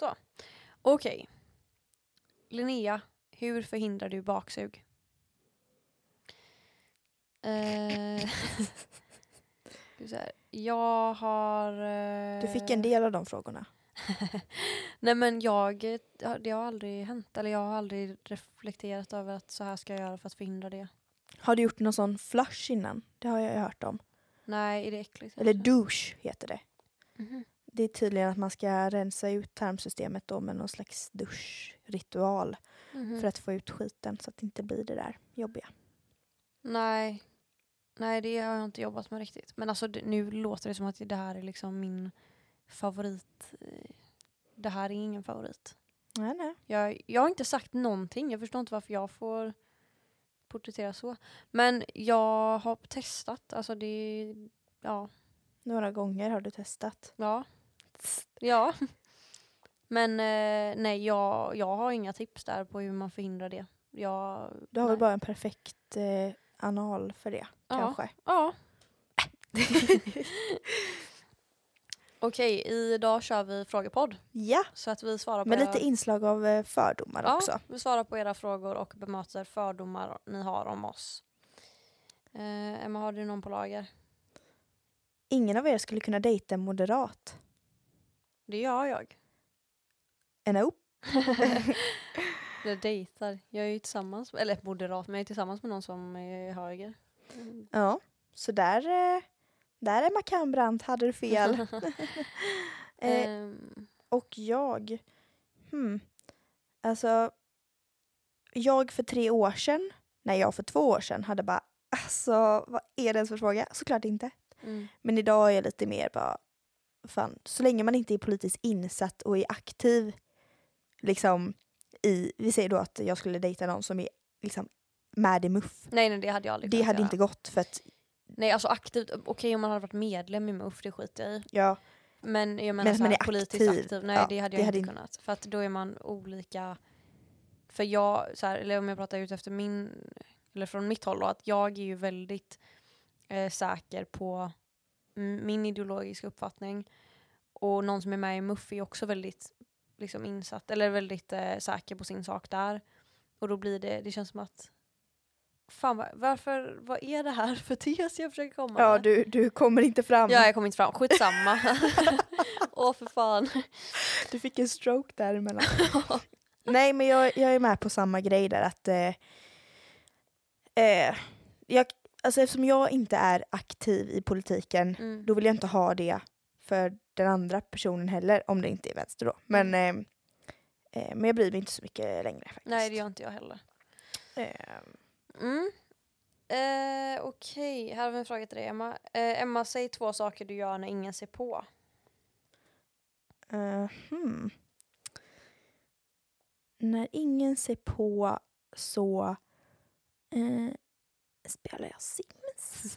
Så. Okej. Linnea, hur förhindrar du baksug? Eh, jag har... eh, Du fick en del av de frågorna. Nej men jag, eh, det har aldrig hänt. Eller jag har aldrig reflekterat över att så här ska jag göra för att förhindra det. Har du gjort någon sån flush innan? Det har jag ju hört om. Nej, är det äckligt? Eller douche heter det. Mhm. Det är tydligen att man ska rensa ut tarmsystemet då med någon slags duschritual Mhm. för att få ut skiten så att det inte blir det där jobbiga. Nej. Nej, det har jag inte jobbat med riktigt. Men alltså nu låter det som att det här är liksom min favorit. eh, Det här är ingen favorit. Nej, nej. Jag, jag har inte sagt någonting. Jag förstår inte varför jag får porträttera så. Men jag har testat. Alltså det, ja. Några gånger har du testat. Ja. Ja. Men eh, nej, jag, jag har inga tips där på hur man förhindrar det. Jag, Du har nej. väl bara en perfekt eh, anal för det, Ja. kanske? Ja. Okej, idag kör vi frågepodd. Ja, Så att vi svarar på med lite inslag av eh, fördomar ja, också. vi svarar på era frågor och bemöter fördomar ni har om oss. Eh, Emma, har du någon på lager? Ingen av er skulle kunna dejta en moderat. Det gör jag. Nope. Jag dejtar. Jag är ju tillsammans, eller moderat, men jag är tillsammans med någon som är höger. Mm. Ja, så där, eh, där är Macambrant, hade du fel. eh, Ehm, och jag, hmm, alltså, jag för tre år sedan, nej jag för två år sedan hade bara, alltså vad är det ens för fråga? Såklart inte. mm. Men idag är jag lite mer bara, fan, så länge man inte är politiskt insatt och är aktiv, liksom i, vi säger då att jag skulle dejta någon som är liksom med i MUF. Nej, nej, det hade jag aldrig Det hade göra. inte gått för att, Nej, alltså aktivt. Okej om man hade varit medlem i MUF, det skiter jag i. ja, Men jag menar Men så här, är politiskt aktiv. aktiv. Nej, Ja, det hade det jag hade inte inte- kunnat. För att då är man olika. För jag, så här, eller om jag pratar ut efter min, eller från mitt håll då, att jag är ju väldigt eh, säker på min ideologiska uppfattning. Och någon som är med i MUF är också väldigt liksom, insatt, eller väldigt eh, säker på sin sak där. Och då blir det, det känns som att Fan va- varför, vad är det här för tes jag försöker komma ja med? du, du kommer inte fram. Ja, jag kommer inte fram. Skitsamma. Åh, för fan. Du fick en stroke däremellan. Nej men jag, jag är med på samma grej där att eh, eh, jag, alltså eftersom jag inte är aktiv i politiken Mm. då vill jag inte ha det för den andra personen heller om det inte är vänster då. Men, eh, eh, men jag bryr mig inte så mycket längre faktiskt. Nej, det gör inte jag heller. Eh, Mm. Eh, Okej, här har vi en fråga till dig, Emma. Eh, Emma, säg två saker du gör när ingen ser på. eh, hmm. När ingen ser på så eh, spelar jag Sims.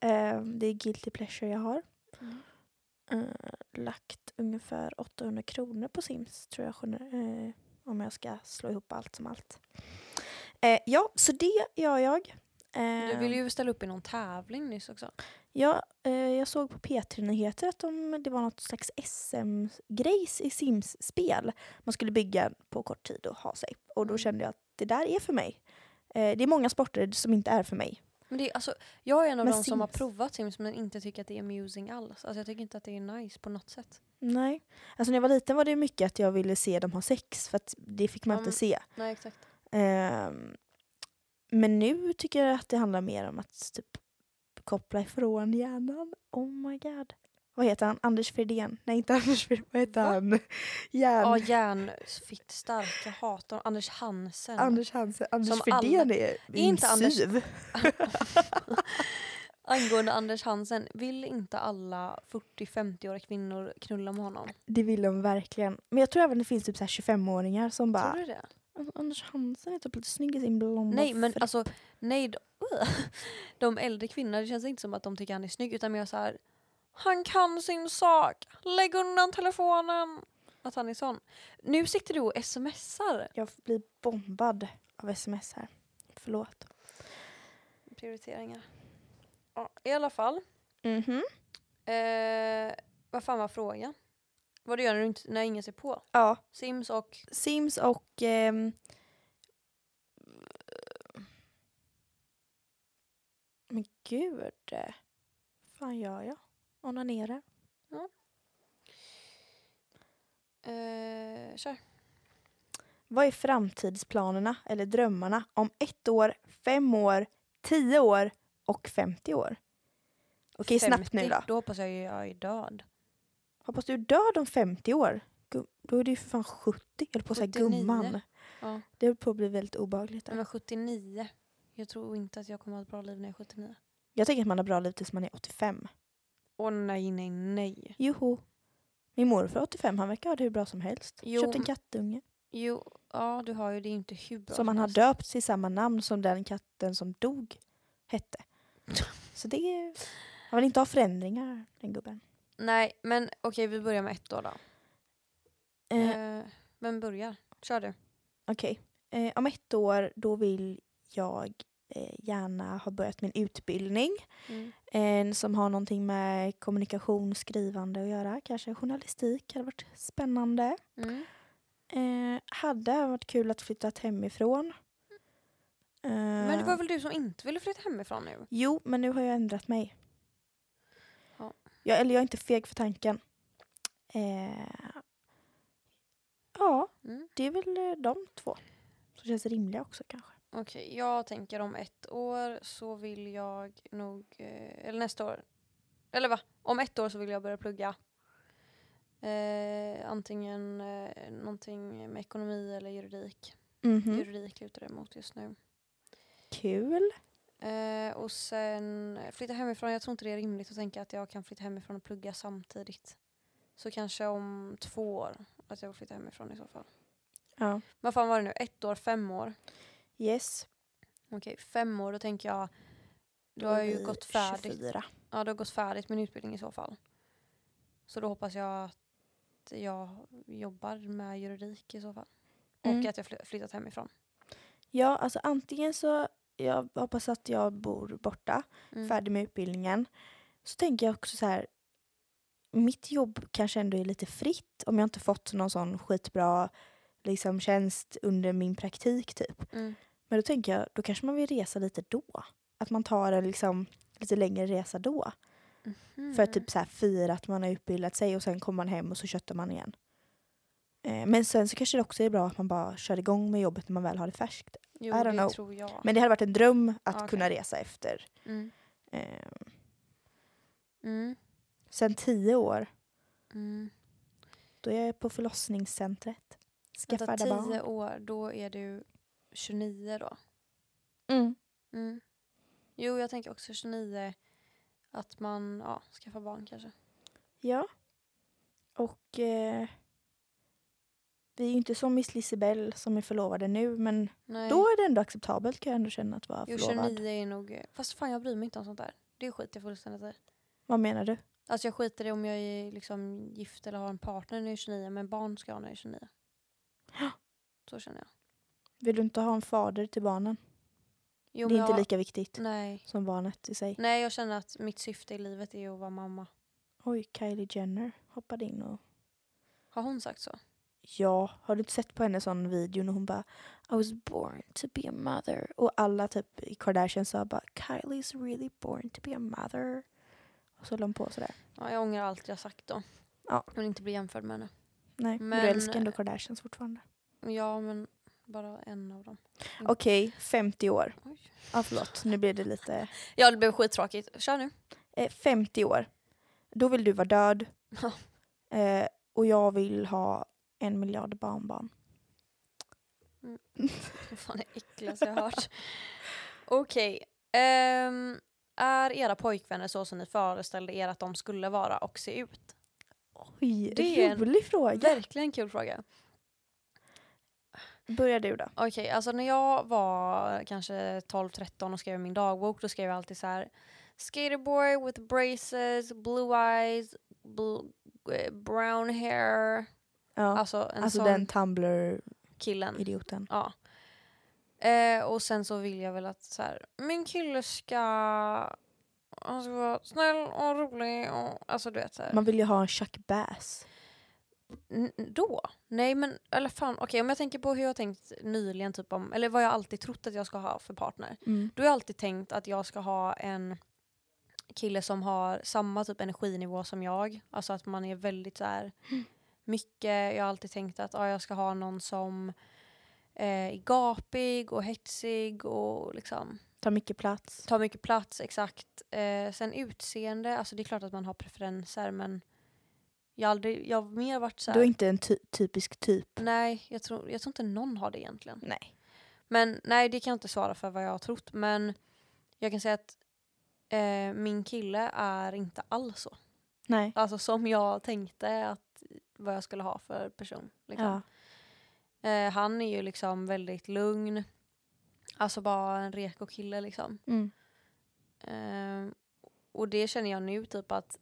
eh, det är guilty pleasure jag har. Mm. eh, lagt ungefär 800 kronor på Sims tror jag eh, om jag ska slå ihop allt som allt. Eh, ja, så det gör jag. Du ville ju ställa upp i någon tävling nyss också. ja, jag såg på P3 Nyheter att de, det var något slags SM-grejs i Sims-spel. Man skulle bygga på kort tid och ha sig. Och då Mm. kände jag att det där är för mig. Eh, det är många sporter som inte är för mig. Men det är, alltså, jag är en av Men de som har Sims- provat Sims men inte tycker att det är amusing alls. Alltså, jag tycker inte att det är nice på något sätt. Nej. Alltså när jag var liten var det mycket att jag ville se dem ha sex för att det fick man Ja, inte se. Nej, exakt. Ehm, men nu tycker jag att det handlar mer om att typ koppla ifrån hjärnan. Oh my god. Vad heter han? Anders Fredén? Nej inte Anders Fredén. Vad heter Va? han? Järn. Ja, järnfitt starka hatar Anders Hansen. Anders Hansen. Anders Som Fredén alla- är min inte Anders-. Angående Anders Hansen, vill inte alla 40-50-åriga kvinnor knulla med honom? Det vill de verkligen. Men jag tror även det finns typ så här 25-åringar som bara Tror du det? "Alltså, Anders Hansen är typ lite snygg i sin blonda Nej men fritt." alltså, nej. De, de äldre kvinnorna, det känns inte som att de tycker han är snygg utan mer så här. Han kan sin sak, lägg undan telefonen. Att han är sån. Nu sitter du och smsar. Jag blir bombad av sms här. Förlåt. Prioriteringar. Ja, I alla fall. Mhm. Eh, vad fan var frågan? Vad du gör när, du inte, när ingen ser på? Ja, Sims och... Sims och... ehm, men gud. eh, fan gör jag? Onanerar. Eh, kör. Vad är framtidsplanerna eller drömmarna om ett år, fem år, tio år och 50 år? Okej, snabbt nu 50, då. Då hoppas jag ju jag är död. Hoppas du är död om 50 år. Då är du ju för fan 70. Jag höll på att säga 79. gumman. Ja. Det höll på att bli väldigt obehagligt. Nej, Där. Men 79. Jag tror inte att jag kommer ha ett bra liv när jag är 79. Jag tänker att man har bra liv tills man är 85. Åh nej, nej, nej. Joho. Min morfar är 85, han verkar ha det hur bra som helst. Jo, Köpt en kattunge. Jo, ja du har ju det inte hur bra som han har döpt till samma namn som den katten som dog hette. Så det är... Han vill inte ha förändringar, den gubben. Nej, men okej vi börjar med ett år då. Eh, Eh, vem börjar? Kör du. Okej. Eh, om ett år då vill jag gärna ha börjat min utbildning. Mm. Som har någonting med kommunikation, skrivande att göra. Kanske journalistik hade varit spännande. Mm. Eh, hade varit kul att flytta hemifrån. Eh, Men det var väl du som inte ville flytta hemifrån nu? Jo, men nu har jag ändrat mig. Ja. Jag, eller jag är inte feg för tanken. Eh, ja, Mm. det är väl eh, de två som känns rimliga också kanske. Okej, jag tänker om ett år så vill jag nog, eh, eller nästa år, eller va? Om ett år så vill jag börja plugga. Eh, antingen eh, någonting med ekonomi eller juridik. Mhm. Juridik lutar det emot just nu. Kul. Eh, och sen flytta hemifrån. Jag tror inte det är rimligt att tänka att jag kan flytta hemifrån och plugga samtidigt. Så kanske om två år att jag vill flytta hemifrån i så fall. Ja. Vad fan var det nu? Ett år, fem år? Yes. Okej, fem år, då tänker jag Då då har jag ju gått färdigt. 24. Ja, du har gått färdigt min utbildning i så fall. Så då hoppas jag att jag jobbar med juridik i så fall. Mm. Och att jag fly- flyttat hemifrån. Ja, alltså antingen så, jag hoppas att jag bor borta, Mm. färdig med utbildningen. Så tänker jag också så här, mitt jobb kanske ändå är lite fritt om jag inte fått någon sån skitbra liksom, tjänst under min praktik typ. Mm. Men då tänker jag, då kanske man vill resa lite då. Att man tar en liksom, lite längre resa då. Mhm. För att typ så här fira att man har utbildat sig och sen kommer man hem och så köttar man igen. Eh, men sen så kanske det också är bra att man bara kör igång med jobbet när man väl har det färskt. Jo, I don't know. tror jag. Men det hade varit en dröm att Okej. kunna resa efter. Mm. Eh, Mm. sen tio år, Mm. då är jag på förlossningscentret. Skaffade tio barn. år, då är du 29 då? Mm. Mm. Jo, jag tänker också 29. Att man ja, skaffar barn kanske. Ja. Och eh, vi är ju inte som Miss Lisibell som är förlovade nu men Nej. då är det ändå acceptabelt kan jag ändå känna att vara jo, förlovad. 29 är nog... Fast fan, jag bryr mig inte om sånt där. Det skiter jag fullständigt i. Vad menar du? Alltså jag skiter i om jag är liksom gift eller har en partner när jag är 29, men barn ska jag ha när jag är 29. Så känner jag. Vill du inte ha en fader till barnen? Jo, det är inte jag, lika viktigt Nej. som barnet i sig. nej, jag känner att mitt syfte i livet är att vara mamma. Oj, Kylie Jenner hoppade in och... Har hon sagt så? Ja, har du inte sett på hennes sån video när hon bara I was born to be a mother. Och alla typ i Kardashian sa bara Kylie's really born to be a mother. Och så höll de på sådär. Ja, jag ångrar allt jag sagt då. Ja. Jag vill inte bli jämförd med henne. Nej, men, Men- du älskar ändå Kardashians fortfarande. Ja, men bara en av dem. Okej, 50 år. Oj. Ja, förlåt. Nu blir det lite... Ja, det blev skittråkigt. Kör nu. Eh, 50 år. Då vill du vara död. Eh, och jag vill ha en miljard barnbarn. Vad fan är det äckligaste jag hört? Okej. ehm, är era pojkvänner så som ni föreställde er att de skulle vara och se ut? Oj, Det är en rolig fråga. Verkligen kul fråga. Börjar du då. Okej, alltså när jag var kanske 12-13 och skrev min dagbok då skrev jag alltid så här Skaterboy with braces, blue eyes, blue, eh, brown hair. Ja. Alltså en alltså sån den Tumblr-idioten. killen. Ja. Eh, och sen så vill jag väl att så här, min kille ska, han ska vara snäll och rolig och alltså du vet så här. Man vill ju ha en Chuck Bass. Då? Nej men, eller fan, okej om jag tänker på hur jag tänkt nyligen, typ om, eller vad jag alltid trott att jag ska ha för partner. Mm. Då har jag alltid tänkt att jag ska ha en kille som har samma typ energinivå som jag. Alltså att man är väldigt så här mycket, jag har alltid tänkt att ja, jag ska ha någon som eh, är gapig och hetsig och liksom Ta mycket plats. tar mycket plats, exakt. Eh, sen utseende, alltså det är klart att man har preferenser men jag aldrig, jag har mer varit så Du är här, inte en ty- typisk typ. nej jag tror, jag tror inte någon har det egentligen. Nej. Men nej, det kan jag inte svara för vad jag har trott. Men jag kan säga att eh, min kille är inte alls så. Nej. Alltså som jag tänkte att vad jag skulle ha för person. Liksom. Ja. Eh, han är ju liksom väldigt lugn. Alltså bara en reko kille liksom. Mm. Eh, och det känner jag nu typ att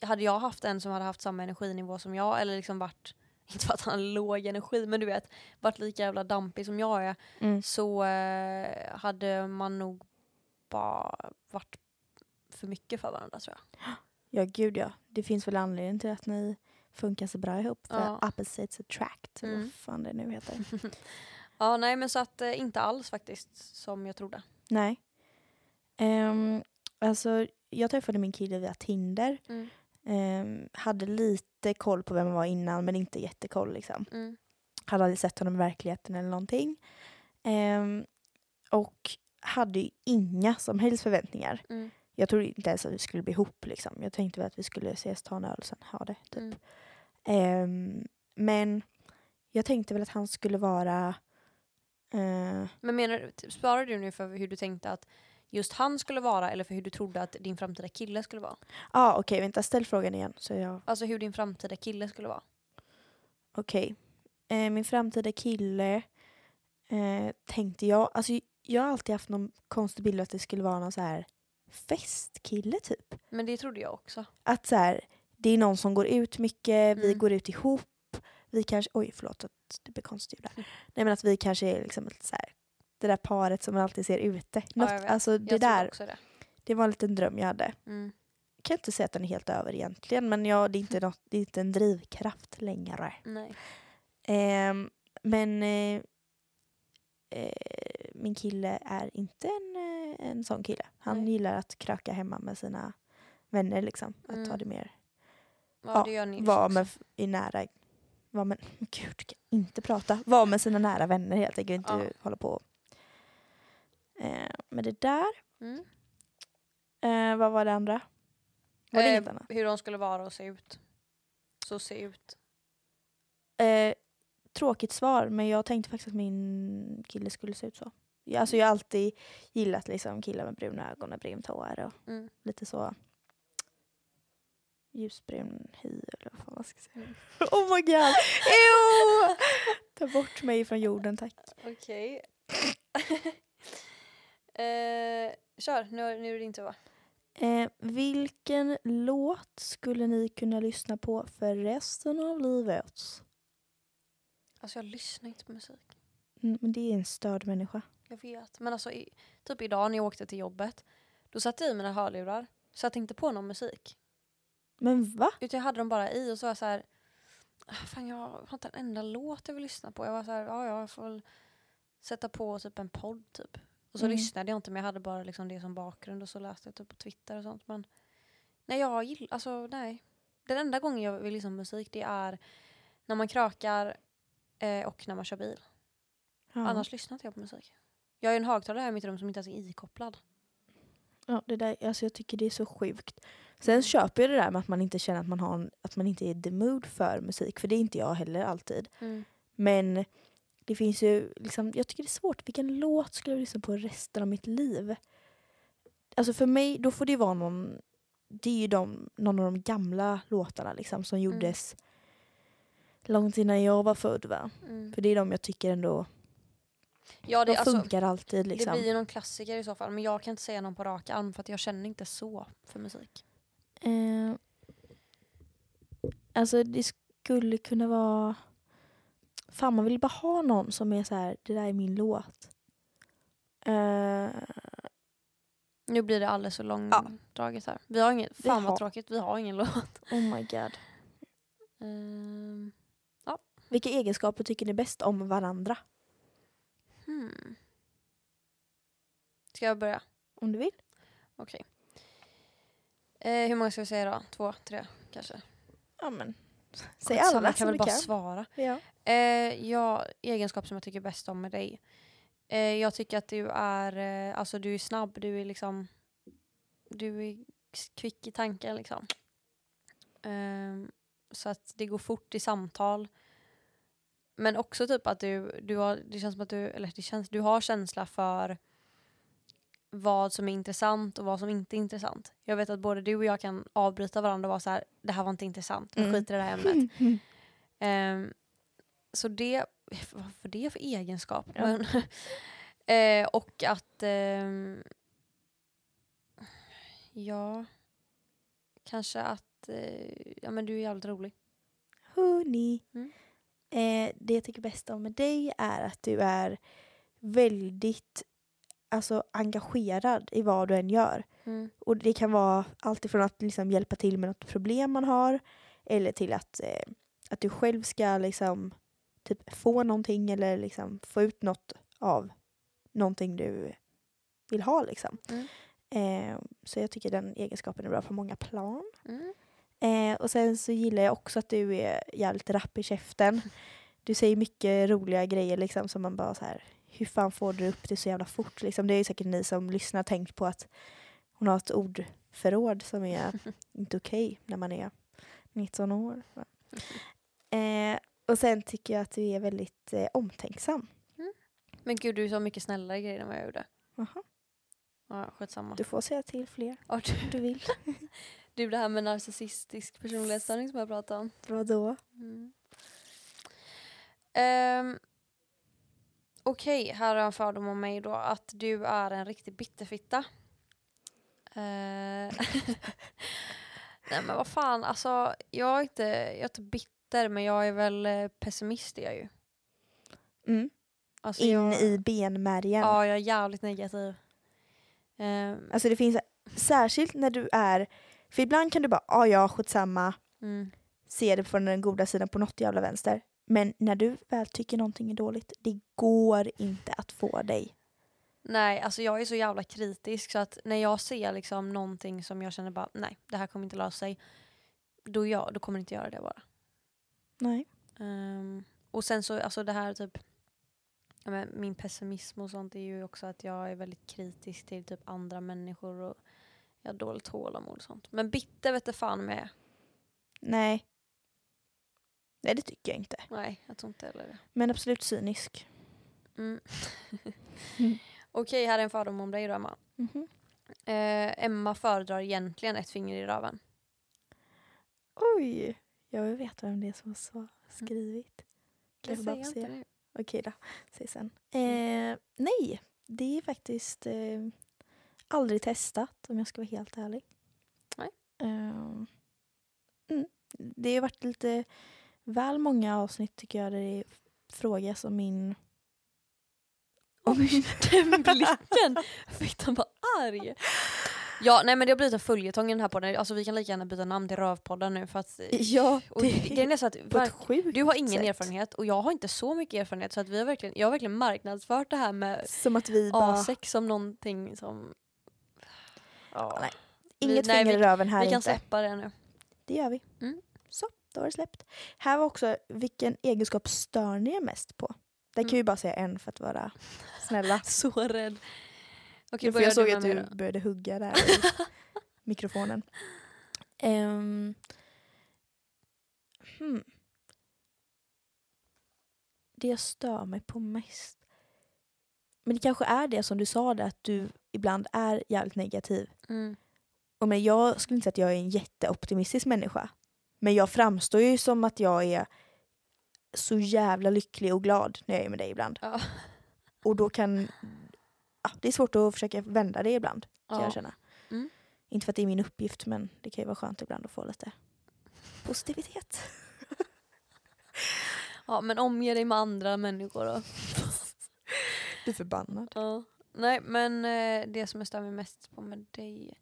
hade jag haft en som hade haft samma energinivå som jag eller liksom varit, inte för att han har låg energi men du vet, varit lika jävla dampig som jag är Mm. så eh, hade man nog bara varit för mycket för varandra tror jag. Ja, gud ja. Det finns väl anledning till att ni funkar så bra ihop. För Ja. opposites attract, Mm. vad fan det nu heter. Ja nej men så att eh, inte alls faktiskt som jag trodde. Nej. Um, alltså, jag träffade min kille via Tinder. Mm. Ehm, hade lite koll på vem han var innan, men inte jättekoll. Liksom. Mm. Hade aldrig sett honom i verkligheten eller någonting. Ehm, och hade ju inga som helst förväntningar. Mm. Jag trodde inte ens att vi skulle bli ihop. Liksom. Jag tänkte väl att vi skulle ses, ta en öl och sen ha det. Typ. Mm. Ehm, men jag tänkte väl att han skulle vara... eh, Men menar du, svarar du nu för hur du tänkte att just han skulle vara eller för hur du trodde att din framtida kille skulle vara? ah, okej, vänta, ställ frågan igen. Så jag... Alltså hur din framtida kille skulle vara? Okej. Eh, min framtida kille eh, tänkte jag... Alltså, jag har alltid haft någon konstig bild att det skulle vara någon så här festkille typ. Men det trodde jag också. Att så här, det är någon som går ut mycket, vi Mm. går ut ihop. Vi kanske... Oj, förlåt att det blir konstigt ljud där. Nej men att vi kanske är liksom ett så här, det där paret som man alltid ser ute. Något, vet. alltså det där, också det. det var en liten dröm jag hade. Mm. Jag kan inte säga att den är helt över egentligen men ja, det, är inte något, det är inte en drivkraft längre. Nej. Ehm, men eh, eh, min kille är inte en, eh, en sån kille. Han Nej. gillar att kröka hemma med sina vänner liksom. Att ta Mm. det mer, Ja, Ja, ni vara med i nära, vara med, gud kan inte prata. Vara med sina nära vänner helt enkelt. Inte Ja. hålla på eh, med det där. Mm. Eh, vad var det andra? Var det Eh, inget annat? Hur de skulle vara och se ut. Så se ut. Eh, tråkigt svar, men jag tänkte faktiskt att min kille skulle se ut så. Ja, Alltså jag har alltid gillat liksom killar med bruna ögon och brunt hår och Mm. lite så ljusbrun hy eller vad fan man ska säga. Oh my god! Ew! Ta bort mig från jorden tack. Okej. eh, kör, nu, nu är det din tur va? Eh, vilken låt skulle ni kunna lyssna på för resten av livet? Alltså jag lyssnar inte på musik. Mm, men det är en störd människa. Jag vet. Men alltså i, typ idag när jag åkte till jobbet. Då satte jag i mina hörlurar. Jag tänkte på någon musik. Men va? Utan jag hade dem bara i och så var jag så här. "Ah, Fan jag har inte en enda låt jag vill lyssna på. Jag var så här, ja, jag får väl sätta på typ en podd typ. Och så Mm. lyssnade jag inte men jag hade bara liksom det som bakgrund och så läste jag typ på Twitter och sånt. Men nej jag gillar, alltså nej. Den enda gången jag vill lyssna på musik det är när man krökar eh, och när man kör bil. Ja. Annars lyssnar inte jag på musik. Jag har ju en högtalare här i mitt rum som inte ens är ikopplad. Ja, det där, alltså jag tycker det är så sjukt. Sen köper jag det där med att man inte känner att man, har en, att man inte är the mood för musik. För det är inte jag heller alltid. Men det finns ju, liksom, jag tycker det är svårt. Vilken låt skulle jag lyssna på resten av mitt liv? Alltså för mig, då får det vara någon, det är ju de, någon av de gamla låtarna liksom som gjordes långt innan jag var född va. Mm. För det är de jag tycker ändå, Ja, det, de alltså, funkar alltid liksom. det blir ju någon klassiker i så fall. Men jag kan inte säga någon på rak arm för jag känner inte så för musik. Eh, alltså det skulle kunna vara... Fan man vill bara ha någon som är så här, det där är min låt. Eh, Nu blir det alldeles så långdraget här. Vi har ingen, Vi fan har- vad tråkigt, vi har ingen låt. oh my god. Ehm, Vilka egenskaper tycker ni bäst om varandra? hmm. Ska jag börja? Om du vill. Okej. Eh, hur många ska vi säga då? Två, tre kanske? Ja men. Säg alla jag kan som väl du bara kan. svara. Ja. Eh, ja, egenskap som jag tycker bäst om med dig. Eh, jag tycker att du är, eh, alltså du är snabb, du är liksom, du är kvick i tanken liksom. Ehm, så att det går fort i samtal. Men också typ att du, du har, det känns som att du, eller det känns, du har känsla för vad som är intressant och vad som inte är intressant. Jag vet att både du och jag kan avbryta varandra och vara så här, det här var inte intressant, vi Mm. skiter i det här ämnet. Ehm, så det, vad för det för egenskap? Ja. Men, eh, och att, ehm, ja, kanske att, eh, ja men du är jävligt rolig. Hörni. Mm. Eh, det jag tycker bäst om med dig är att du är väldigt alltså, engagerad i vad du än gör. Och det kan vara allt ifrån att liksom, hjälpa till med något problem man har eller till att, eh, att du själv ska liksom, typ, få någonting eller liksom, få ut något av någonting du vill ha. Liksom. Mm. Eh, så jag tycker den egenskapen är bra på många plan. Mm. Eh, och sen så gillar jag också att du är jävligt rapp i käften. Du säger mycket roliga grejer liksom som man bara så här, hur fan får du upp det så jävla fort liksom? Det är ju säkert ni som lyssnar tänkt på att hon har ett ordförråd som är inte okej när man är 19 år. Eh, och sen tycker jag att du är väldigt eh, omtänksam. Men gud du sa mycket snällare grejer än vad jag gjorde. Jaha. Ja, skitsamma. Du får säga till fler om du vill. du det här med narcissistisk personlighetsstörning som jag pratade om. Vadå? Mm. Um, Okej, här har jag en fördom om mig då. Att du är en riktig bitterfitta. Eh, Nej men vad fan, alltså jag är, inte, jag är inte bitter men jag är väl eh, pessimist är jag ju. Mm. Alltså, In jag, i benmärgen. Ja, jag är jävligt negativ. Ehm, Alltså det finns särskilt när du är, för ibland kan du bara, ja ja skitsamma, mm. se det från den goda sidan på något jävla vänster. Men när du väl tycker någonting är dåligt, det går inte att få dig. Nej, alltså jag är så jävla kritisk så att när jag ser liksom någonting som jag känner bara nej, det här kommer inte lösa sig. Då, jag, då kommer jag inte göra det bara. Nej. Ehm, och sen så, alltså det här typ, men min pessimism och sånt är ju också att jag är väldigt kritisk till typ andra människor och jag har dåligt tålamod och sånt. Men bitter vet fan med. Nej. Nej det tycker jag inte. Nej, jag tror inte heller det. Men absolut cynisk. Mm. Mm. Okej, här är en fördom om dig då Emma. Mhm. Eh, Emma föredrar egentligen ett finger i röven. Oj, jag vill veta vem det är som har sva- skrivit. Kan jag bara få se? nu. Okej då, säg sen. Eh, nej, det är faktiskt eh, aldrig testat om jag ska vara helt ärlig. Nej. Eh, mm. Det har varit lite väl många avsnitt tycker jag där det frågas om min... Om Den blicken! Fick han vara arg? Ja, nej men det har blivit en följetong i den här podden. Alltså vi kan lika gärna byta namn till Rövpodden nu för att... Ja, och det- grejen är så att verk- du har ingen sätt. erfarenhet och jag har inte så mycket erfarenhet så att vi har verkligen, jag har verkligen marknadsfört det här med Som att vi bara... A6 som någonting som... Ja, nej, vi- Inget nej, finger i röven här vi kan inte. släppa det nu. Det gör vi. Mm. Då var det släppt. Här var också vilken egenskap stör ni er mest på? Där kan Mm. vi bara säga en för att vara snälla. Så rädd. Okej, för jag såg att du började hugga där i mikrofonen. Ehm. hmm. Det jag stör mig på mest. Men det kanske är det som du sa där, att du ibland är jävligt negativ. Mm. Och men jag skulle inte säga att jag är en jätteoptimistisk människa. Men jag framstår ju som att jag är så jävla lycklig och glad när jag är med dig ibland. Ja. Och då kan... Ja, det är svårt att försöka vända det ibland, kan Ja. jag känna. Mm. Inte för att det är min uppgift, men det kan ju vara skönt ibland att få lite positivitet. ja, men omge dig med andra människor då. Blir förbannad. Ja. Nej, men eh, det som jag stör mig mest på med dig,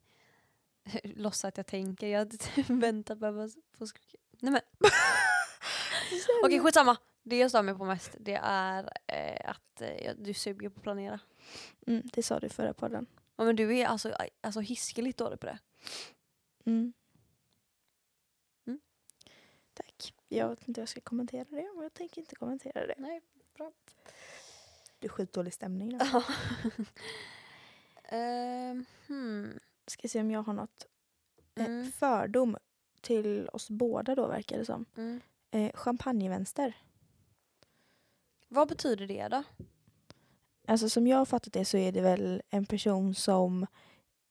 låtsas att jag tänker, jag väntar på att få sk- Nej men. Okej skitsamma. Det jag stör mig på mest det är eh, att eh, du suger på att planera. Mm, det sa du i förra podden. Ja, men du är alltså, alltså hiskeligt dålig på det. Mm. Mm. Tack. Jag vet inte hur jag ska kommentera det, men jag tänker inte kommentera det. Nej, bra. Det är skitdålig stämning nu. Ehm, hmm. Ska se om jag har något eh, Mm. fördom till oss båda då verkar det som. Mm. Eh, champagnevänster. Vad betyder det då? Alltså som jag har fattat det så är det väl en person som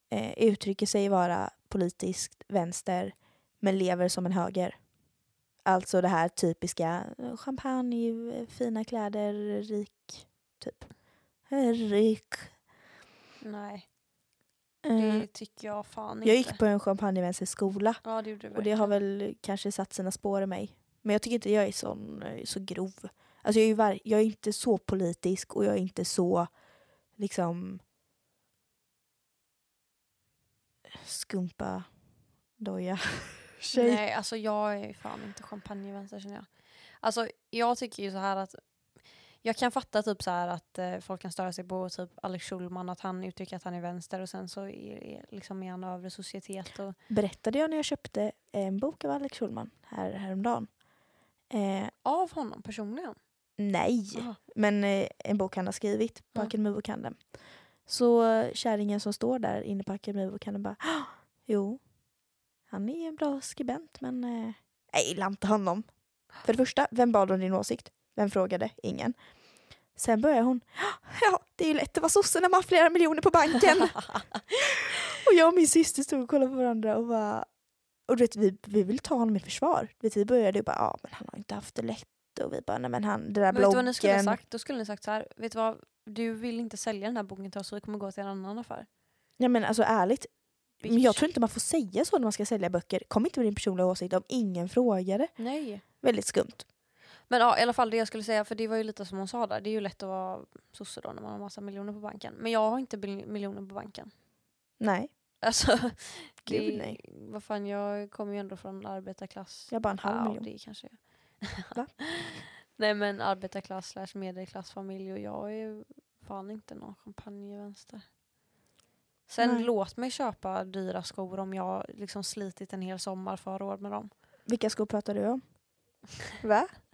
eh, uttrycker sig vara politiskt vänster men lever som en höger. Alltså det här typiska champagne, fina kläder, rik, typ. Rik. Nej, det tycker jag fan inte. jag gick på en champagnevänsterskola Ja det gjorde du och det har väl kanske satt sina spår i mig. Men jag tycker inte jag är sån, eh, så grov. Alltså jag är, jag är inte så politisk och jag är inte så liksom skumpa doja tjej. Nej, alltså jag är fan inte champagnevänster känner jag. Alltså jag tycker ju så här att jag kan fatta typ så att eh, folk kan störa sig på typ Alex Schulman att han uttrycker att han är vänster och sen så är, är, liksom är han övre societet och Berättade jag när jag köpte en bok av Alex Schulman här, häromdagen? Eh, av honom personligen. nej, Jaha. men eh, en bok han har skrivit på Ja. Akademibokhandeln. Så eh, kärringen som står där inne på Akademibokhandeln bara "Ah, Jo, han är en bra skribent men eh, jag gillar inte honom. För det första, vem bad om din åsikt? Vem frågade? Ingen. Sen börjar hon "Ah, Ja, det är ju lätt att vara sosse när man har flera miljoner på banken. och jag och min syster stod och kollade på varandra och bara och du vet, vi, vi vill ta honom i försvar. Du vet, vi började ju bara, ja men han har inte haft det lätt. Och vi bara, nej men han, det där Men vet du vad ni skulle ha bloggen. sagt? Då skulle ni sagt så här, vet du vad? Du vill inte sälja den här boken till oss så vi kommer gå till en annan affär. Ja men alltså ärligt, men jag tror inte man får säga så när man ska sälja böcker. Kom inte med din personliga åsikt om ingen frågade. Nej. Väldigt skumt. Men ja, i alla fall det jag skulle säga, för det var ju lite som hon sa där, det är ju lätt att vara sosse då när man har massa miljoner på banken. Men jag har inte miljoner på banken. Nej, Alltså, Gud, det, nej. vad fan jag kommer ju ändå från arbetarklass. jag bara en halv Ja, miljon. det kanske jag. Nej men arbetarklass slash medelklassfamilj och jag är ju fan inte någon champagnevänster. Sen Nej. låt mig köpa dyra skor om jag liksom slitit en hel sommar för att ha råd med dem. Vilka skor pratar du om? Va?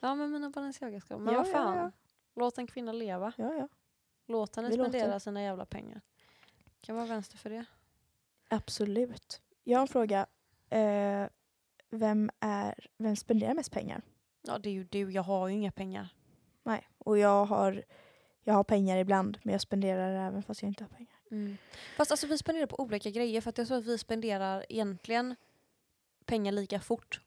Ja men mina Balenciaga-skor. Men Ja, vad ja, fan. ja. Låt en kvinna leva. Ja, ja. Låt henne Vi låter. spendera sina jävla pengar. Kan vara vänster för det. Absolut. Jag har en fråga. Eh, vem, är, vem spenderar mest pengar? Ja det är ju du, jag har ju inga pengar. Nej. Och jag har, jag har pengar ibland men jag spenderar även fast jag inte har pengar. Fast alltså vi spenderar på olika grejer för att jag tror att vi spenderar egentligen pengar lika fort.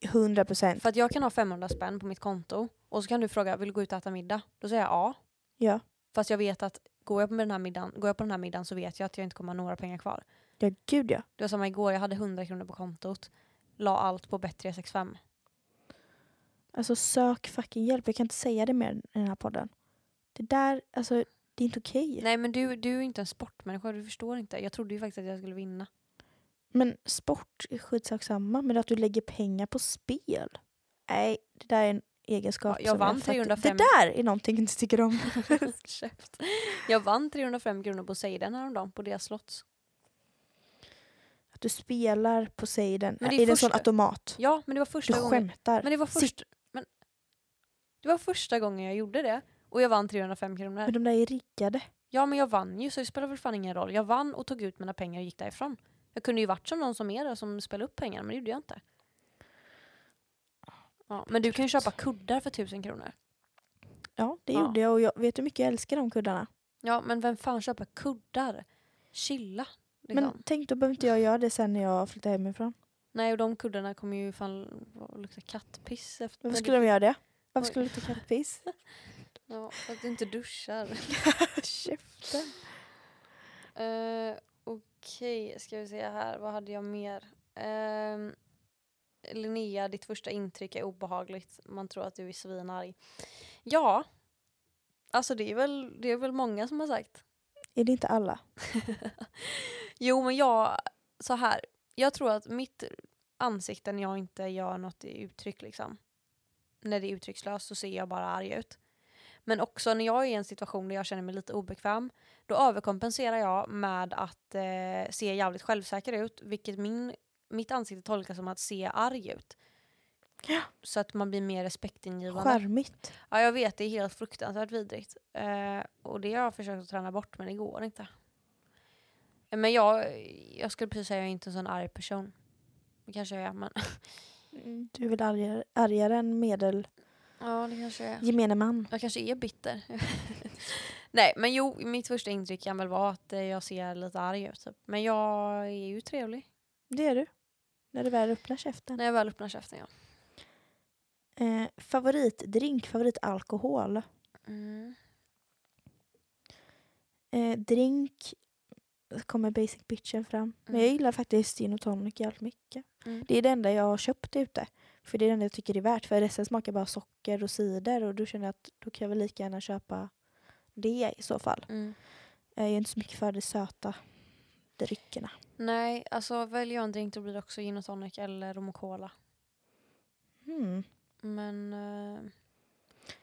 100 procent. För att jag kan ha 500 spänn på mitt konto och så kan du fråga vill du gå ut och äta middag? Då säger jag ja. Ja. Fast jag vet att går jag, på den här middagen, går jag på den här middagen så vet jag att jag inte kommer ha några pengar kvar. ja, gud ja. Det var samma igår, jag hade 100 kronor på kontot. La allt på Bet365. Alltså sök fucking hjälp. Jag kan inte säga det mer i den här podden. Det där, alltså det är inte okej. Nej men du, du är inte en sportmänniska, du förstår inte. Jag trodde ju faktiskt att jag skulle vinna. Men sport är skitsak samma. Men att du lägger pengar på spel. Nej, det där är en egenskap Ja, jag vann fattar- 305. Det där är någonting jag inte tycker om. Jag vann 305 kronor på Seiden häromdagen på deras slotts. Att du spelar på Seiden. Men det är, är det en sån automat? Ja men det var Du första gången. skämtar. Men det var, först, men det var första gången jag gjorde det. Och jag vann 305 kronor. Men de där är riggade. Ja men jag vann ju så det spelar väl fan ingen roll. Jag vann och tog ut mina pengar och gick därifrån. Jag kunde ju varit som någon som är där som spelade upp pengarna men det gjorde jag inte. Ja, men du kan ju köpa kuddar för 1000 kronor. Ja, det Ja. gjorde jag och jag vet hur mycket jag älskar de kuddarna. Ja men vem fan köper kuddar? Chilla. Liksom. Men tänk, då behöver inte jag göra det sen när jag flyttar hemifrån. Nej och de kuddarna kommer ju fan lukta kattpiss efter. Varför skulle de göra det? Varför Oj. skulle du ta kattpiss? Ja, för att du inte duschar. Käften. Uh, Okej, ska vi se här. Vad hade jag mer? Uh, Linnea, ditt första intryck är obehagligt. Man tror att du är svinarg. Ja, alltså det är väl, det är väl många som har sagt. Är det inte alla? Jo, men jag, så här. Jag tror att mitt ansikten jag inte gör något uttryck liksom. När det är uttryckslöst så ser jag bara arg ut. Men också när jag är i en situation där jag känner mig lite obekväm, då överkompenserar jag med att eh, se jävligt självsäker ut, vilket min, mitt ansikte tolkas som att se arg ut. Ja. Så att man blir mer respektingivande. Charmigt. Ja, jag vet, det är helt fruktansvärt vidrigt. Eh, och det har jag försökt att träna bort, men det går inte. Eh, Men jag, jag skulle precis säga att jag är inte en sån arg person. Det kanske jag är, men... Du är väl argare, argare än medel Ja, det kanske jag är. gemene man. Jag kanske är bitter. Nej, men jo, mitt första intryck kan väl vara att eh, jag ser lite arg ut. Typ. Men jag är ju trevlig. Det är du. När du väl öppnar käften. När jag väl öppnar käften, ja. Eh, favoritdrink, favoritalkohol. Mm. Eh, drink kommer basic bitchen fram. Men Mm. jag gillar faktiskt gin och tonic jävligt mycket. Mm. Det är det enda jag har köpt ute. För det är det enda jag tycker är värt. För resten smakar bara socker och cider och då känner jag att då kan jag väl lika gärna köpa det i så fall. Mm. Jag är inte så mycket för de söta dryckerna. Nej, alltså väljer jag en drink då blir det också gin och tonic eller rom och cola. Mm. Men...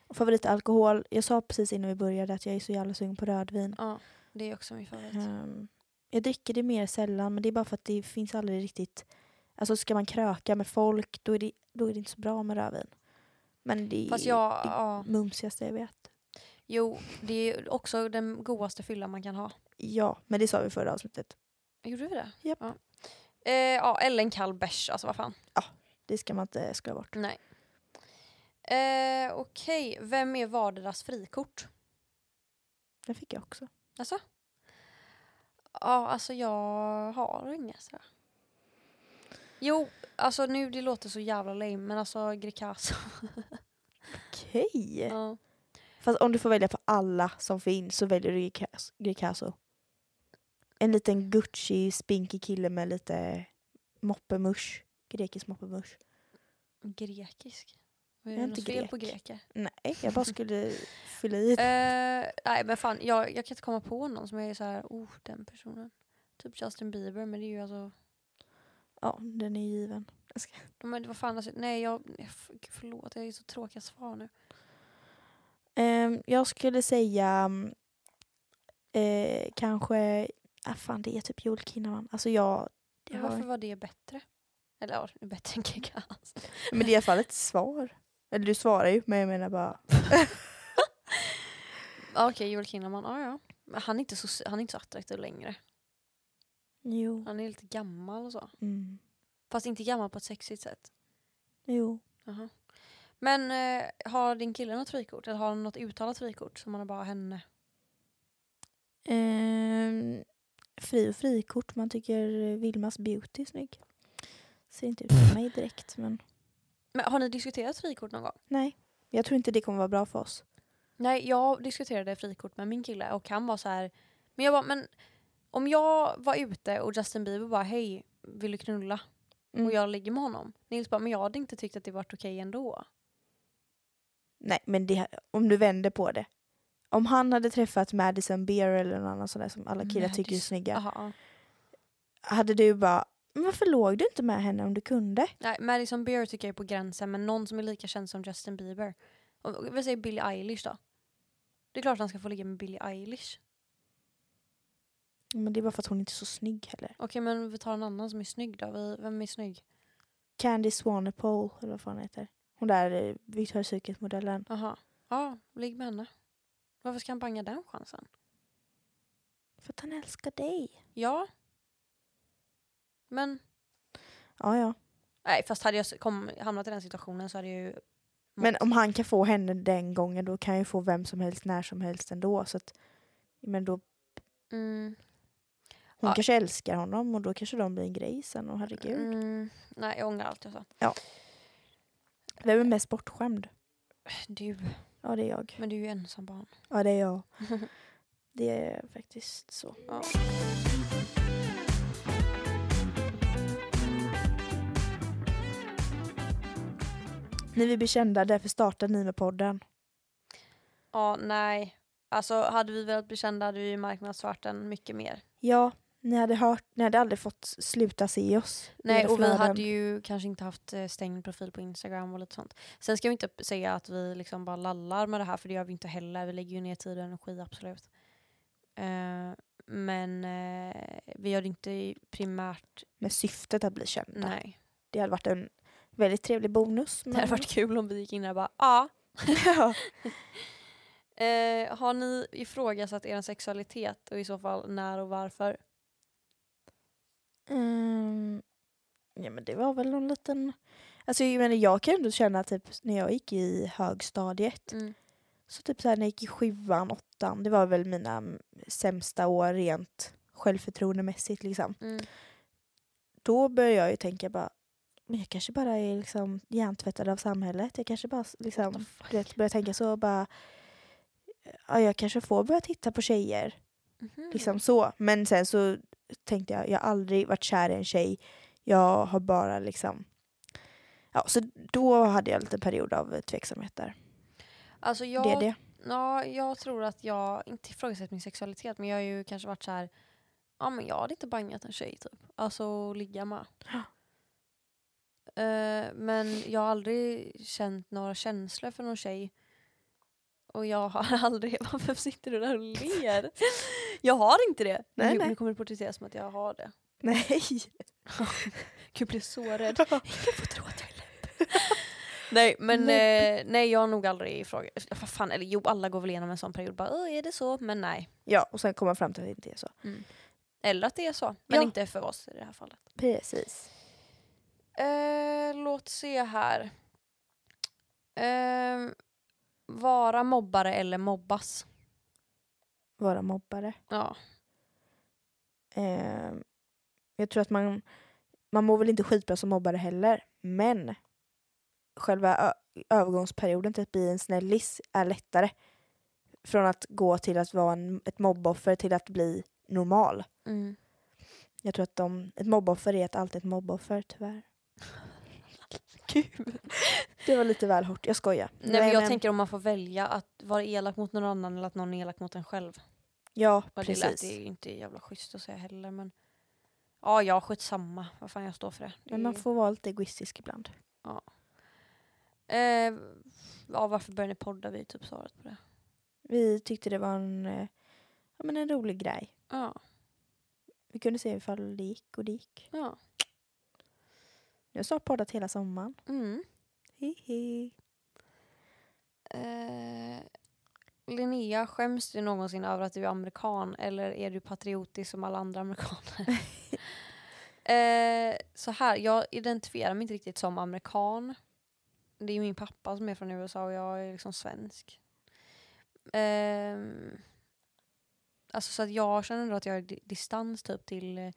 Och favoritalkohol, jag sa precis innan vi började att jag är så jävla sugen på rödvin. ja, det är också min favorit. Ehm, jag dricker det mer sällan men det är bara för att det finns aldrig riktigt... Alltså ska man kröka med folk då är det, då är det inte så bra med rödvin. Men det är Fast jag, det ja. mumsigaste jag vet. Jo, det är också den godaste fyllan man kan ha. Ja, men det sa vi förra avsnittet. Gjorde vi det? Japp. Ja. Eh, ja, eller en kall bärs, alltså vad fan. Det ska man inte skoja bort. Nej. Eh, Okej, vem är varderas frikort? Den fick jag också. Alltså? Ja, alltså jag har inget så. Jo, alltså nu det låter så jävla lame men alltså Greekazo. Okej. ja. Fast om du får välja på alla som finns så väljer du Greekazo-. En liten Gucci spinkig kille med lite moppemusch. Grekisk moppemusch. Grekisk? Jag Är det inte något fel grek. på greker? Nej, jag bara skulle fylla i. Eh, nej men fan, jag, jag kan inte komma på någon som jag är så här, oh den personen. Typ Justin Bieber men det är ju alltså, Ja, den är given. Jag men vad fan alltså, nej jag, förlåt jag är så tråkiga svar nu. Ehm, jag skulle säga eh, kanske, ah, fan det är typ Joel Kinnaman. Alltså jag, jag varför var det bättre? Eller ja, bättre än Greekazo. men det är i alla fall ett svar. Eller du svarar ju, men jag menar bara, Ja, Okej, Joel Kinnaman, ja ja. Han är inte så, han är inte så attraktiv längre. jo. Han är lite gammal och så. Mm. Fast inte gammal på ett sexigt sätt. Jo. Jaha. Men eh, har din kille något frikort? Eller har han något uttalat frikort som han har bara henne? Ehm, fri och frikort, man tycker Vilmas beauty är snygg. Ser inte ut för mig direkt, men Men har ni diskuterat frikort någon gång? nej. Jag tror inte det kommer vara bra för oss. Nej, jag diskuterade frikort med min kille och han var så här. Men jag bara, men om jag var ute och Justin Bieber bara hej, vill du knulla? Mm. Och jag ligger med honom. Nils bara, men jag hade inte tyckt att det varit okej ändå. Nej, men det, om du vänder på det. Om han hade träffat Madison Beer eller någon annan sån där som alla killar tycker är Madison. snygga. Aha. Hade du bara, men varför låg du inte med henne om du kunde? Nej, Madison Beer tycker jag är på gränsen, men någon som är lika känd som Justin Bieber. Och, vad säger Billie Eilish då? Det är klart han ska få ligga med Billie Eilish. Men det är bara för att hon inte är så snygg heller. Okej, men vi tar en annan som är snygg då. Vi, vem är snygg? Candy Swanepoel, eller vad fan heter. Hon där eh, Victoria's Secret-modellen. Jaha. Ja, ligg med henne. Varför ska han banga den chansen? För att han älskar dig. Ja. Men, Ja, ja. nej fast hade jag kom, hamnat i den situationen så hade jag ju... Men om han kan få henne den gången då kan jag ju få vem som helst när som helst ändå. Så att, men då, Mm, hon Ja. kanske älskar honom och då kanske de blir en grej sen. Och herregud. mm, nej, jag ångrar allt jag sa. Vem är mest bortskämd? Du, Ja, det är jag. men du är ju ensam barn. Ja, det är jag. Det är faktiskt så. Ja. Ni vill bli kända, därför startade ni med podden. ja, nej. Alltså hade vi velat bli kända hade vi marknadsfört den mycket mer. Ja, Ni hade hört, ni hade aldrig fått sluta se oss. Nej, och vi hade ju kanske inte haft eh, stängd profil på Instagram och lite sånt. Sen ska vi inte säga att vi liksom bara lallar med det här för det gör vi inte heller. Vi lägger ju ner tid och energi absolut. Eh, men eh, vi gör det inte primärt, Med syftet att bli kända. nej. Det hade varit en väldigt trevlig bonus. Det hade varit kul om vi gick in där och bara ja. ja. Eh, har ni ifrågasatt er sexualitet och i så fall när och varför? Mm, ja men det var väl någon liten... Alltså jag menar jag kan ändå känna typ när jag gick i högstadiet. Mm. Så typ så här när jag gick i sjuan, åttan. Det var väl mina mm, sämsta år rent självförtroendemässigt liksom. Mm. Då började jag ju tänka bara men jag kanske bara är liksom hjärntvättad av samhället. Jag kanske bara liksom, vet, börjar tänka så bara ja, jag kanske får börja titta på tjejer. Mhm. Liksom så. Men sen så tänkte jag, jag har aldrig varit kär i en tjej. Jag har bara liksom... Ja, så då hade jag en liten period av tveksamhet där. Alltså jag, Det är det. Ja, jag tror att jag, inte ifrågasatt min sexualitet, men jag har ju kanske varit så här. ja men jag hade inte bangat en tjej typ. Alltså ligga med. Eh, men jag har aldrig känt några känslor för någon tjej. Och jag har aldrig, varför sitter du där och ler? Jag har inte det. Nej, nu, nej. nu kommer det porträtteras som att jag har det. Nej. Gud, blir så rädd. Ingen får tro att jag är läpp. Nej men eh, nej jag har nog aldrig ifrågasatt, vad fan, eller jo alla går väl igenom en sån period bara "Åh, är det så? Men nej. Ja, och sen komma fram till att det inte är så. Eller att det är så, men Ja. inte för oss i det här fallet. Precis. Eh, låt se här. Eh, vara mobbare eller mobbas? Vara mobbare. Ja. Eh, jag tror att man, man mår väl inte skitbra som mobbare heller. Men själva övergångsperioden till att bli en snällis är lättare. Från att gå till att vara en, ett mobboffer till att bli normal. Mm. Jag tror att de, ett mobboffer är ett, alltid ett mobboffer, tyvärr. Gud. Det var lite väl hårt, jag skojar. Nej, men jag tänker om man får välja att vara elak mot någon annan eller att någon är elak mot en själv. Ja, Och det lät precis. ju inte jävla schysst att säga heller men Ja, jag skitsamma. Vad fan jag står för det. det Men är man får vara lite egoistisk ibland. eh, ja, varför började ni podda? Vi är typ svaret på det. Vi tyckte det var en, eh, ja, men en rolig grej. Ja. Vi kunde se ifall det gick och det gick. ja. Jag har snart poddat hela sommaren. Mm. Hihi. Eh, Linnea, skäms du någonsin över att du är amerikan eller är du patriotisk som alla andra amerikaner? eh, så här, jag identifierar mig inte riktigt som amerikan. Det är min pappa som är från USA och jag är liksom svensk. Ehm, alltså så att jag känner ändå att jag har di- distans typ till eh,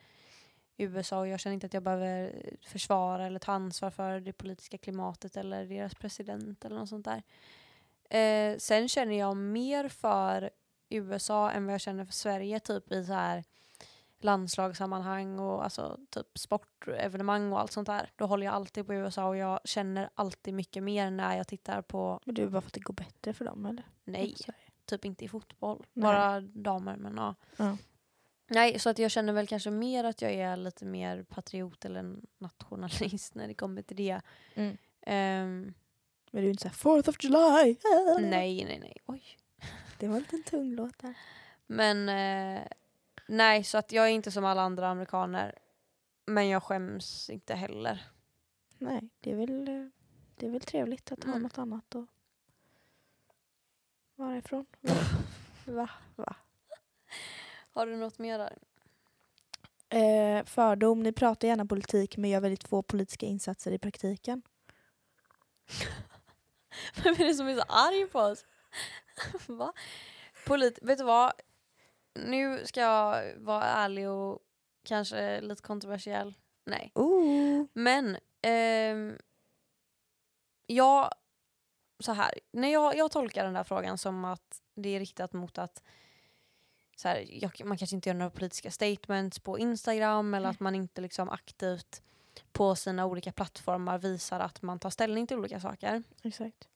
USA och jag känner inte att jag behöver försvara eller ta ansvar för det politiska klimatet eller deras president eller något sånt där. Eh, sen känner jag mer för USA än vad jag känner för Sverige typ i så här landslagssammanhang och alltså typ sportevenemang och allt sånt där. Då håller jag alltid på USA och jag känner alltid mycket mer när jag tittar på, Men du är bara för att det går bättre för dem eller? nej, det. typ inte i fotboll, Nej. bara damer men ja. Ja. Nej, så att jag känner väl kanske mer att jag är lite mer patriot eller nationalist när det kommer till det. Mm. Ehm, Men du är inte såhär 4th of July. nej, nej, nej. Oj. Det var en liten tung låt där. Men eh, nej, så att jag är inte som alla andra amerikaner. Men jag skäms inte heller. Nej, det är väl, det är väl trevligt att ha Mm. något annat att vara ifrån. Va? Va? Har du något mer där? Eh, fördom, ni pratar gärna politik men gör väldigt få politiska insatser i praktiken. Vem är det som är så arg på oss? Va? Polit vet du vad? Nu ska jag vara ärlig och kanske lite kontroversiell. Nej. Ooh. Men ehm, jag, så här, när jag, jag tolkar den där frågan som att det är riktat mot att så här, jag, man kanske inte gör några politiska statements på Instagram eller att man inte liksom aktivt på sina olika plattformar visar att man tar ställning till olika saker. Exakt.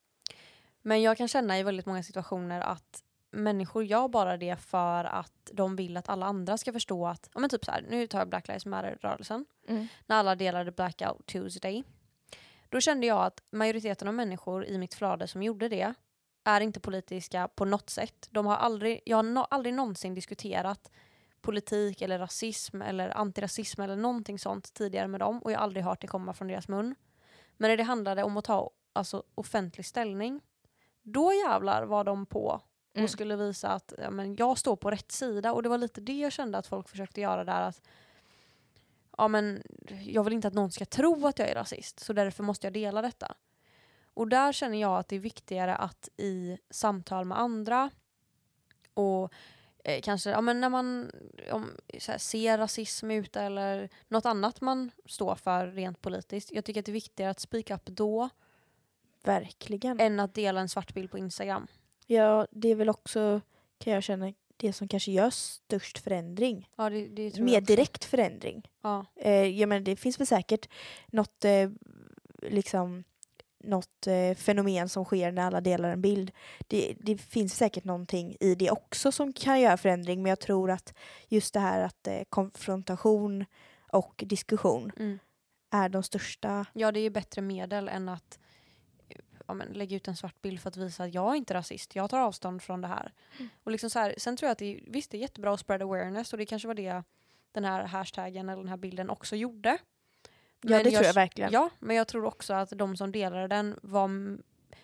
Men jag kan känna i väldigt många situationer att människor gör bara det för att de vill att alla andra ska förstå att, ja men typ så här, nu tar jag Black Lives Matter-rörelsen, Mm. när alla delade Blackout Tuesday. Då kände jag att majoriteten av människor i mitt flöde som gjorde det är inte politiska på något sätt. De har aldrig, jag har no, aldrig någonsin diskuterat politik eller rasism eller antirasism eller någonting sånt tidigare med dem och jag har aldrig hört det komma från deras mun. Men när det handlade om att ta alltså, offentlig ställning, då jävlar var de på och Mm. skulle visa att ja, men jag står på rätt sida och det var lite det jag kände att folk försökte göra där. att ja, men Jag vill inte att någon ska tro att jag är rasist så därför måste jag dela detta. Och där känner jag att det är viktigare att i samtal med andra och eh, kanske ja, men när man om, här, ser rasism ute eller något annat man står för rent politiskt. Jag tycker att det är viktigare att speak up då Verkligen. än att dela en svart bild på Instagram. Ja, det är väl också, kan jag känna, det som kanske gör störst förändring. Ja, det, det jag Mer direkt förändring. Ja. Eh, ja, men det finns väl säkert något, eh, liksom, något eh, fenomen som sker när alla delar en bild. Det, det finns säkert någonting i det också som kan göra förändring men jag tror att just det här att eh, konfrontation och diskussion Mm. är de största. Ja, det är ju bättre medel än att ja, men, lägga ut en svart bild för att visa att jag är inte rasist. Jag tar avstånd från det här. Och liksom så här sen tror jag att det, visst, det är jättebra att spread awareness och det kanske var det den här hashtaggen eller den här bilden också gjorde. Ja, Men det tror jag verkligen. Ja, men jag tror också att de som delade den var,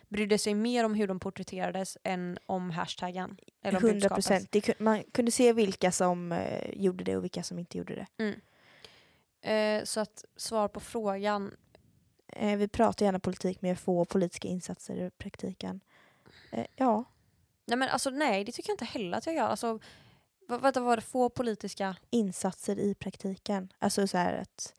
brydde sig mer om hur de porträtterades än om hashtaggen. Eller om 100 budskapet. procent. Man kunde se vilka som eh, gjorde det och vilka som inte gjorde det. Eh, så att svar på frågan, Eh, vi pratar gärna politik med få politiska insatser i praktiken. Eh, ja, nej men alltså nej det tycker jag inte heller att jag gör. Alltså, vad, vad var det, få politiska insatser i praktiken. Alltså så här att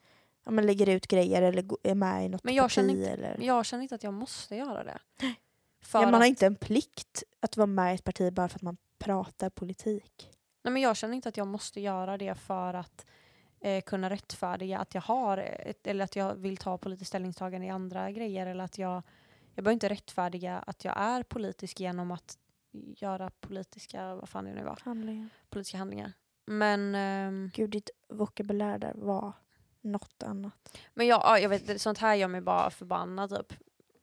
ja, man lägger ut grejer eller är med i något Men jag parti. känner inte- eller... Men jag känner inte att jag måste göra det. För ja, man att, har inte en plikt att vara med i ett parti bara för att man pratar politik. nej, men jag känner inte att jag måste göra det för att eh, kunna rättfärdiga att jag har ett, eller att jag vill ta politiskt ställningstagande i andra grejer eller att jag, jag behöver inte rättfärdiga att jag är politisk genom att göra politiska, vad fan det nu var, Handlingen. politiska handlingar. Men, ehm, Gud, ditt vokabulär där var något annat. men jag, ja, jag vet, sånt här gör mig bara förbannad typ.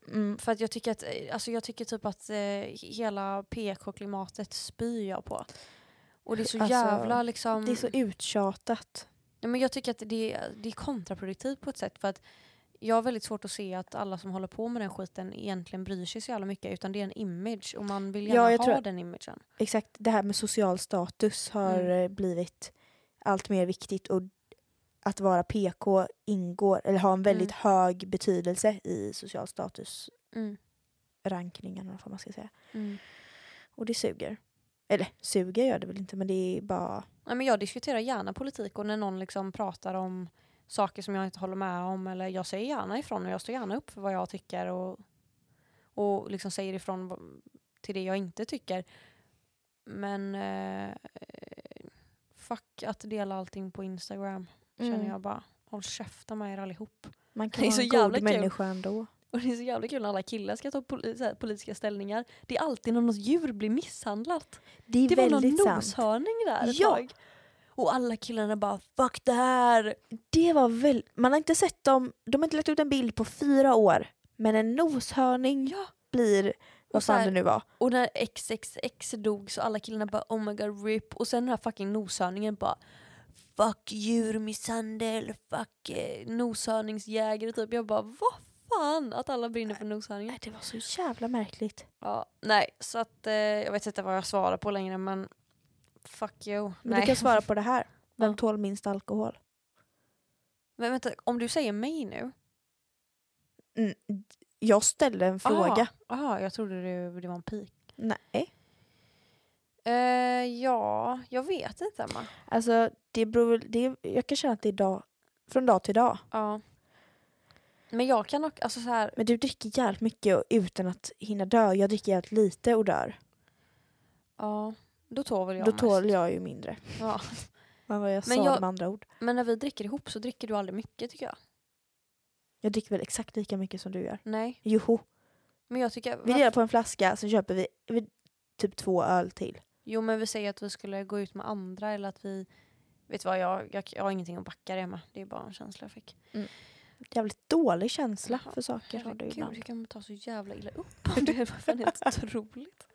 Mm. För att jag tycker att, eh, alltså jag tycker typ att eh, hela PK-klimatet spyr jag på. Och det är så Alltså, jävla liksom... Det är så uttjatat. Ja, men jag tycker att det är, det är kontraproduktivt på ett sätt för att jag har väldigt svårt att se att alla som håller på med den skiten egentligen bryr sig så jävla mycket utan det är en image och man vill Ja, gärna jag ha den imagen. Exakt, det här med social status har Mm. eh, blivit allt mer viktigt och att vara PK ingår, eller har en väldigt Mm. hög betydelse i social status Mm. rankningen eller vad man ska säga. Mm. Och det suger. Eller suger gör det väl inte men det är bara Ja, men jag diskuterar gärna politik och när någon liksom pratar om saker som jag inte håller med om eller jag säger gärna ifrån och jag står gärna upp för vad jag tycker och, och liksom säger ifrån till det jag inte tycker. Men eh, fuck att dela allting på Instagram känner Mm. jag bara. Håll käften med er allihop. man Det kan är vara en god kul. människa ändå. Och det är så jävla kul när alla killar ska ta poli- så här, politiska ställningar. Det är alltid när något djur blir misshandlat. Det är Det var någon sant. noshörning där ett Ja. tag. Och alla killarna bara fuck det här. Det var väl, man har inte sett dem, de har inte lagt ut en bild på fyra år. Men en noshörning Ja. blir, vad fan här- det nu var. Och när XXX dog så alla killarna bara oh my god rip. Och sen den här fucking noshörningen bara fuck djurmisshandel, fuck eh, noshörningsjägare typ. Jag bara vad fan att alla brinner för noshörningen. Nej, det var så jävla märkligt. Ja, nej så att eh, jag vet inte vad jag svarar på längre men fuck you. Men nej. du kan svara på det här. Vem Ja. tål minst alkohol? Men vänta, om du säger mig nu? Mm, jag ställde en fråga. Jaha, jag trodde det, det var en pik. Nej. Eh, ja, jag vet inte Emma. Alltså, det beror, det, jag kan känna att det är dag, från dag till dag. Ja. Men jag kan också, alltså så här, Men du dricker jävligt mycket utan att hinna dö. Jag dricker jävligt lite och dör. ja, då tål väl jag Då mest. tål jag ju mindre. Ja. Vad var jag Men sa jag- med andra ord? Men när vi dricker ihop så dricker du aldrig mycket tycker jag. Jag dricker väl exakt lika mycket som du gör. Nej, Joho. men jag tycker... Vi delar på en flaska, sen köper vi, vi typ två öl till. Jo men vi säger att vi skulle gå ut med andra eller att vi... Vet du vad, jag, jag, jag har ingenting att backa det med. Det är bara en känsla jag fick. Jävligt dålig känsla för saker har du ibland. jag kan ta så jävla illa upp av det. var fan helt otroligt.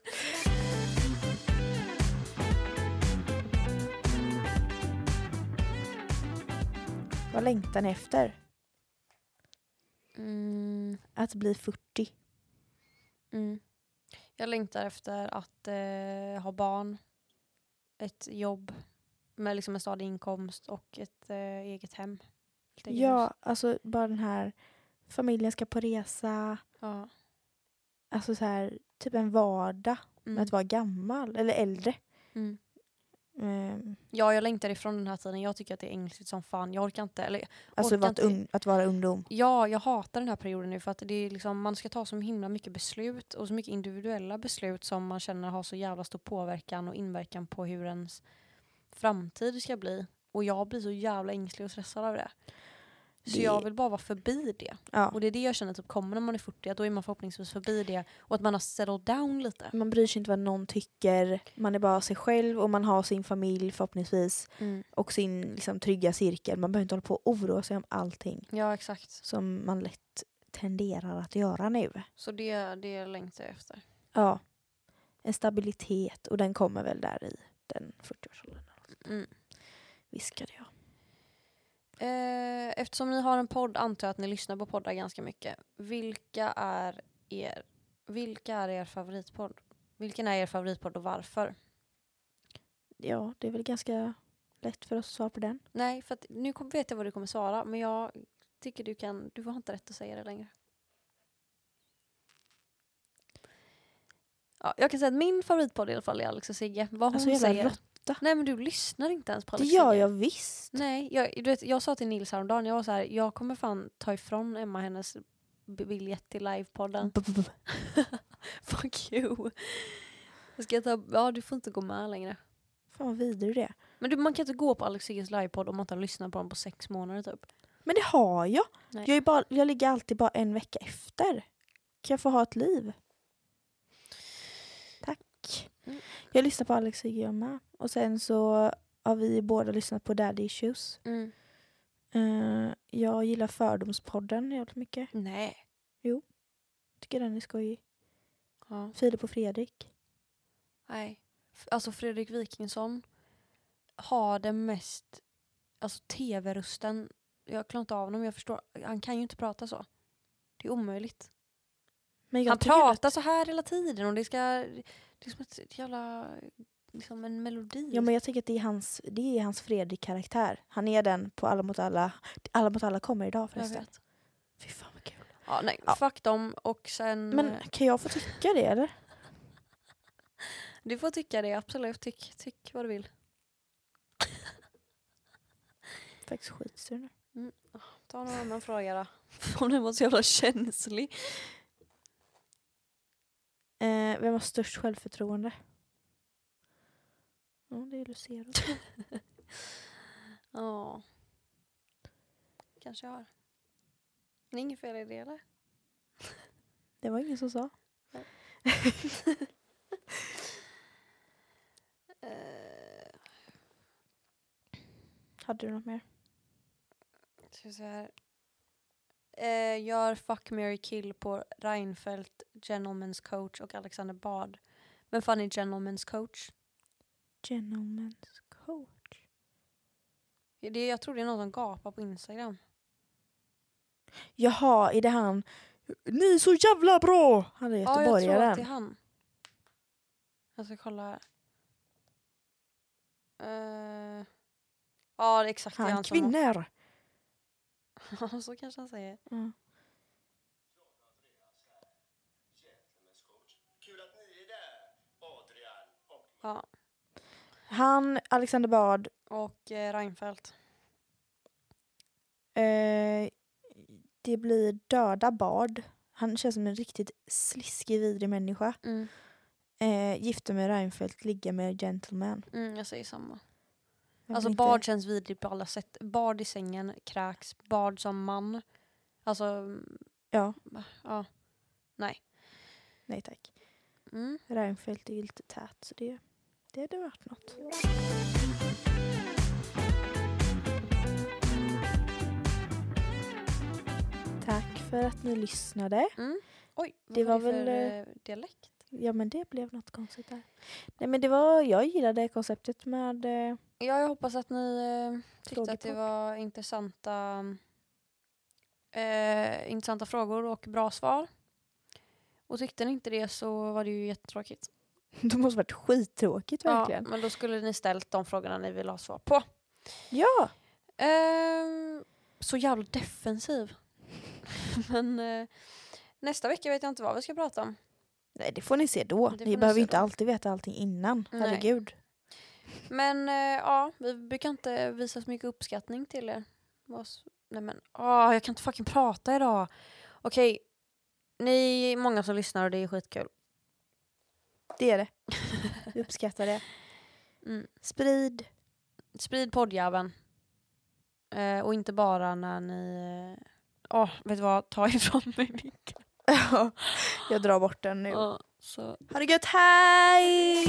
Vad längtar ni efter? Mm, Att bli 40? mm. Jag längtar efter att eh, ha barn, ett jobb med liksom en stadig inkomst och ett eh, eget hem. Ja, alltså bara den här familjen ska på resa. ja. Alltså så här, typ en vardag med Mm. att vara gammal eller äldre. Mm. Ehm, Ja, jag längtar ifrån den här tiden. Jag tycker att det är ängsligt som fan. Jag orkar inte. Eller, alltså Orkar att, inte- ung, att vara ungdom. ja, jag hatar den här perioden nu för att det är liksom, man ska ta så himla mycket beslut och så mycket individuella beslut som man känner har så jävla stor påverkan och inverkan på hur ens framtid ska bli. Och jag blir så jävla ängslig och stressad av det. Så Det- jag vill bara vara förbi det. Ja. Och det är det jag känner typ kommer när man är 40, att då är man förhoppningsvis förbi det och att man har settled down lite. Man bryr sig inte vad någon tycker. Man är bara sig själv och man har sin familj förhoppningsvis. Mm. Och sin liksom, trygga cirkel. Man behöver inte hålla på och oroa sig om allting. Ja, exakt. Som man lätt tenderar att göra nu. Så det, det längtar jag efter. Ja. En stabilitet. Och den kommer väl där i den 40-årsåldern. Mm. Viskade jag. Eh, eftersom ni har en podd antar jag att ni lyssnar på poddar ganska mycket. Vilka är er, vilka är er favoritpodd? Vilken är er favoritpodd och varför? Ja, det är väl ganska lätt för oss att svara på den. Nej, för att nu kom, vet jag vad du kommer svara, men jag tycker du kan, du har inte rätt att säga det längre. Ja, jag kan säga att min favoritpodd i alla fall är Alex och Sigge. Vad hon Alltså säger. Råtta. Nej men du lyssnar inte ens på Det Alex gör Sigge. jag visst. Nej, jag, du vet, jag sa till Nils häromdagen, jag var så här, jag kommer fan ta ifrån Emma hennes biljett till livepodden. Fuck you. Jag ska ta, ja du får inte gå med längre. Fan vad vidrig är. Men du, man kan inte gå på Alex Sigges livepodd om man inte har lyssnat på den på sex månader typ. Men det har jag. Nej. Jag, är bara, jag ligger alltid bara en vecka efter. Kan jag få ha ett liv? Mm. Jag lyssnar på Alex och jag med. Och sen så har vi båda lyssnat på Daddy Issues. Mm. Eh, jag gillar Fördomspodden jävligt mycket. Nej. Tycker den är skojig. Ja. Filip och Fredrik. Nej. Alltså Fredrik Wikingsson har den mest, alltså tv-rösten. Jag klarar inte av honom, jag förstår. Han kan ju inte prata så. Det är omöjligt. Han pratar att- så här hela tiden och det ska, det är som ett jävla, liksom en melodi. Ja men jag tycker att det är hans, det är hans Fredrik-karaktär. Han är den på Alla mot alla. Alla mot alla kommer idag jag förresten. vet. Fy fan vad kul. Ja, nej, Ja. fuck dem och sen... Men eh, kan jag få tycka det eller? Du får tycka det, absolut. Tyck, tyck vad du vill. Faktiskt skitsur nu. Ta någon annan fråga då. Om den var så jävla känslig. Eh, vem har störst självförtroende? Ja, det är Lucero. Ja. Kanske jag har. Det är inget fel i det eller? Det var ingen som sa. Eh, Hade du något mer? se här. Eh, gör Fuck, Mary kill på Reinfeldt, Gentlemen's coach och Alexander Bard. Vem fan är Gentlemen's coach? Gentleman's coach. Det, jag tror det är någon som gapar på Instagram. Jaha, är det han? Ni är så jävla bra! Han är Ja, jag tror att det är göteborgaren. han. Jag ska kolla här. Eh, ja, exakt det är han han som... Ja, så kanske han säger. Mm. Ja. Han, Alexander Bard. Och eh, Reinfeldt. Eh, det blir döda Bard. Han känns som en riktigt sliskig, vidrig människa. Mm. Eh, gifte med Reinfeldt, ligga med gentleman. Mm, jag säger samma. Alltså inte- känns vidrigt på alla sätt. Bard i sängen, kräks. Bard som man. Alltså, Ja, ja. Nej. nej tack. Mm. Reinfeldt är ju lite tät så det, det hade varit något. Tack för att ni lyssnade. Mm. Oj, vad Det var det väl, för eh, eh, dialekt? Ja men det blev något konstigt där. Nej men det var, jag gillade konceptet med eh, Ja, jag hoppas att ni eh, tyckte att det var intressanta, eh, intressanta frågor och bra svar. Och tyckte ni inte det så var det ju jättetråkigt. Det måste varit skittråkigt verkligen. Ja, men då skulle ni ställt de frågorna ni vill ha svar på. Ja! Ehm, så jävla defensiv. men eh, nästa vecka vet jag inte vad vi ska prata om. Nej det får ni se då. Det Ni behöver inte då. alltid veta allting innan. Nej. Herregud. Men eh, ja, vi brukar inte visa så mycket uppskattning till er. Nej men, åh, jag kan inte fucking prata idag. Okej, ni är många som lyssnar och det är skitkul. Det är det. Vi uppskattar det. Mm. Sprid. Sprid poddjäveln. Eh, och inte bara när ni... eh, Åh, vet du vad? Ta ifrån mig micken. jag drar bort den nu. Ja, så. Ha det gött, hej!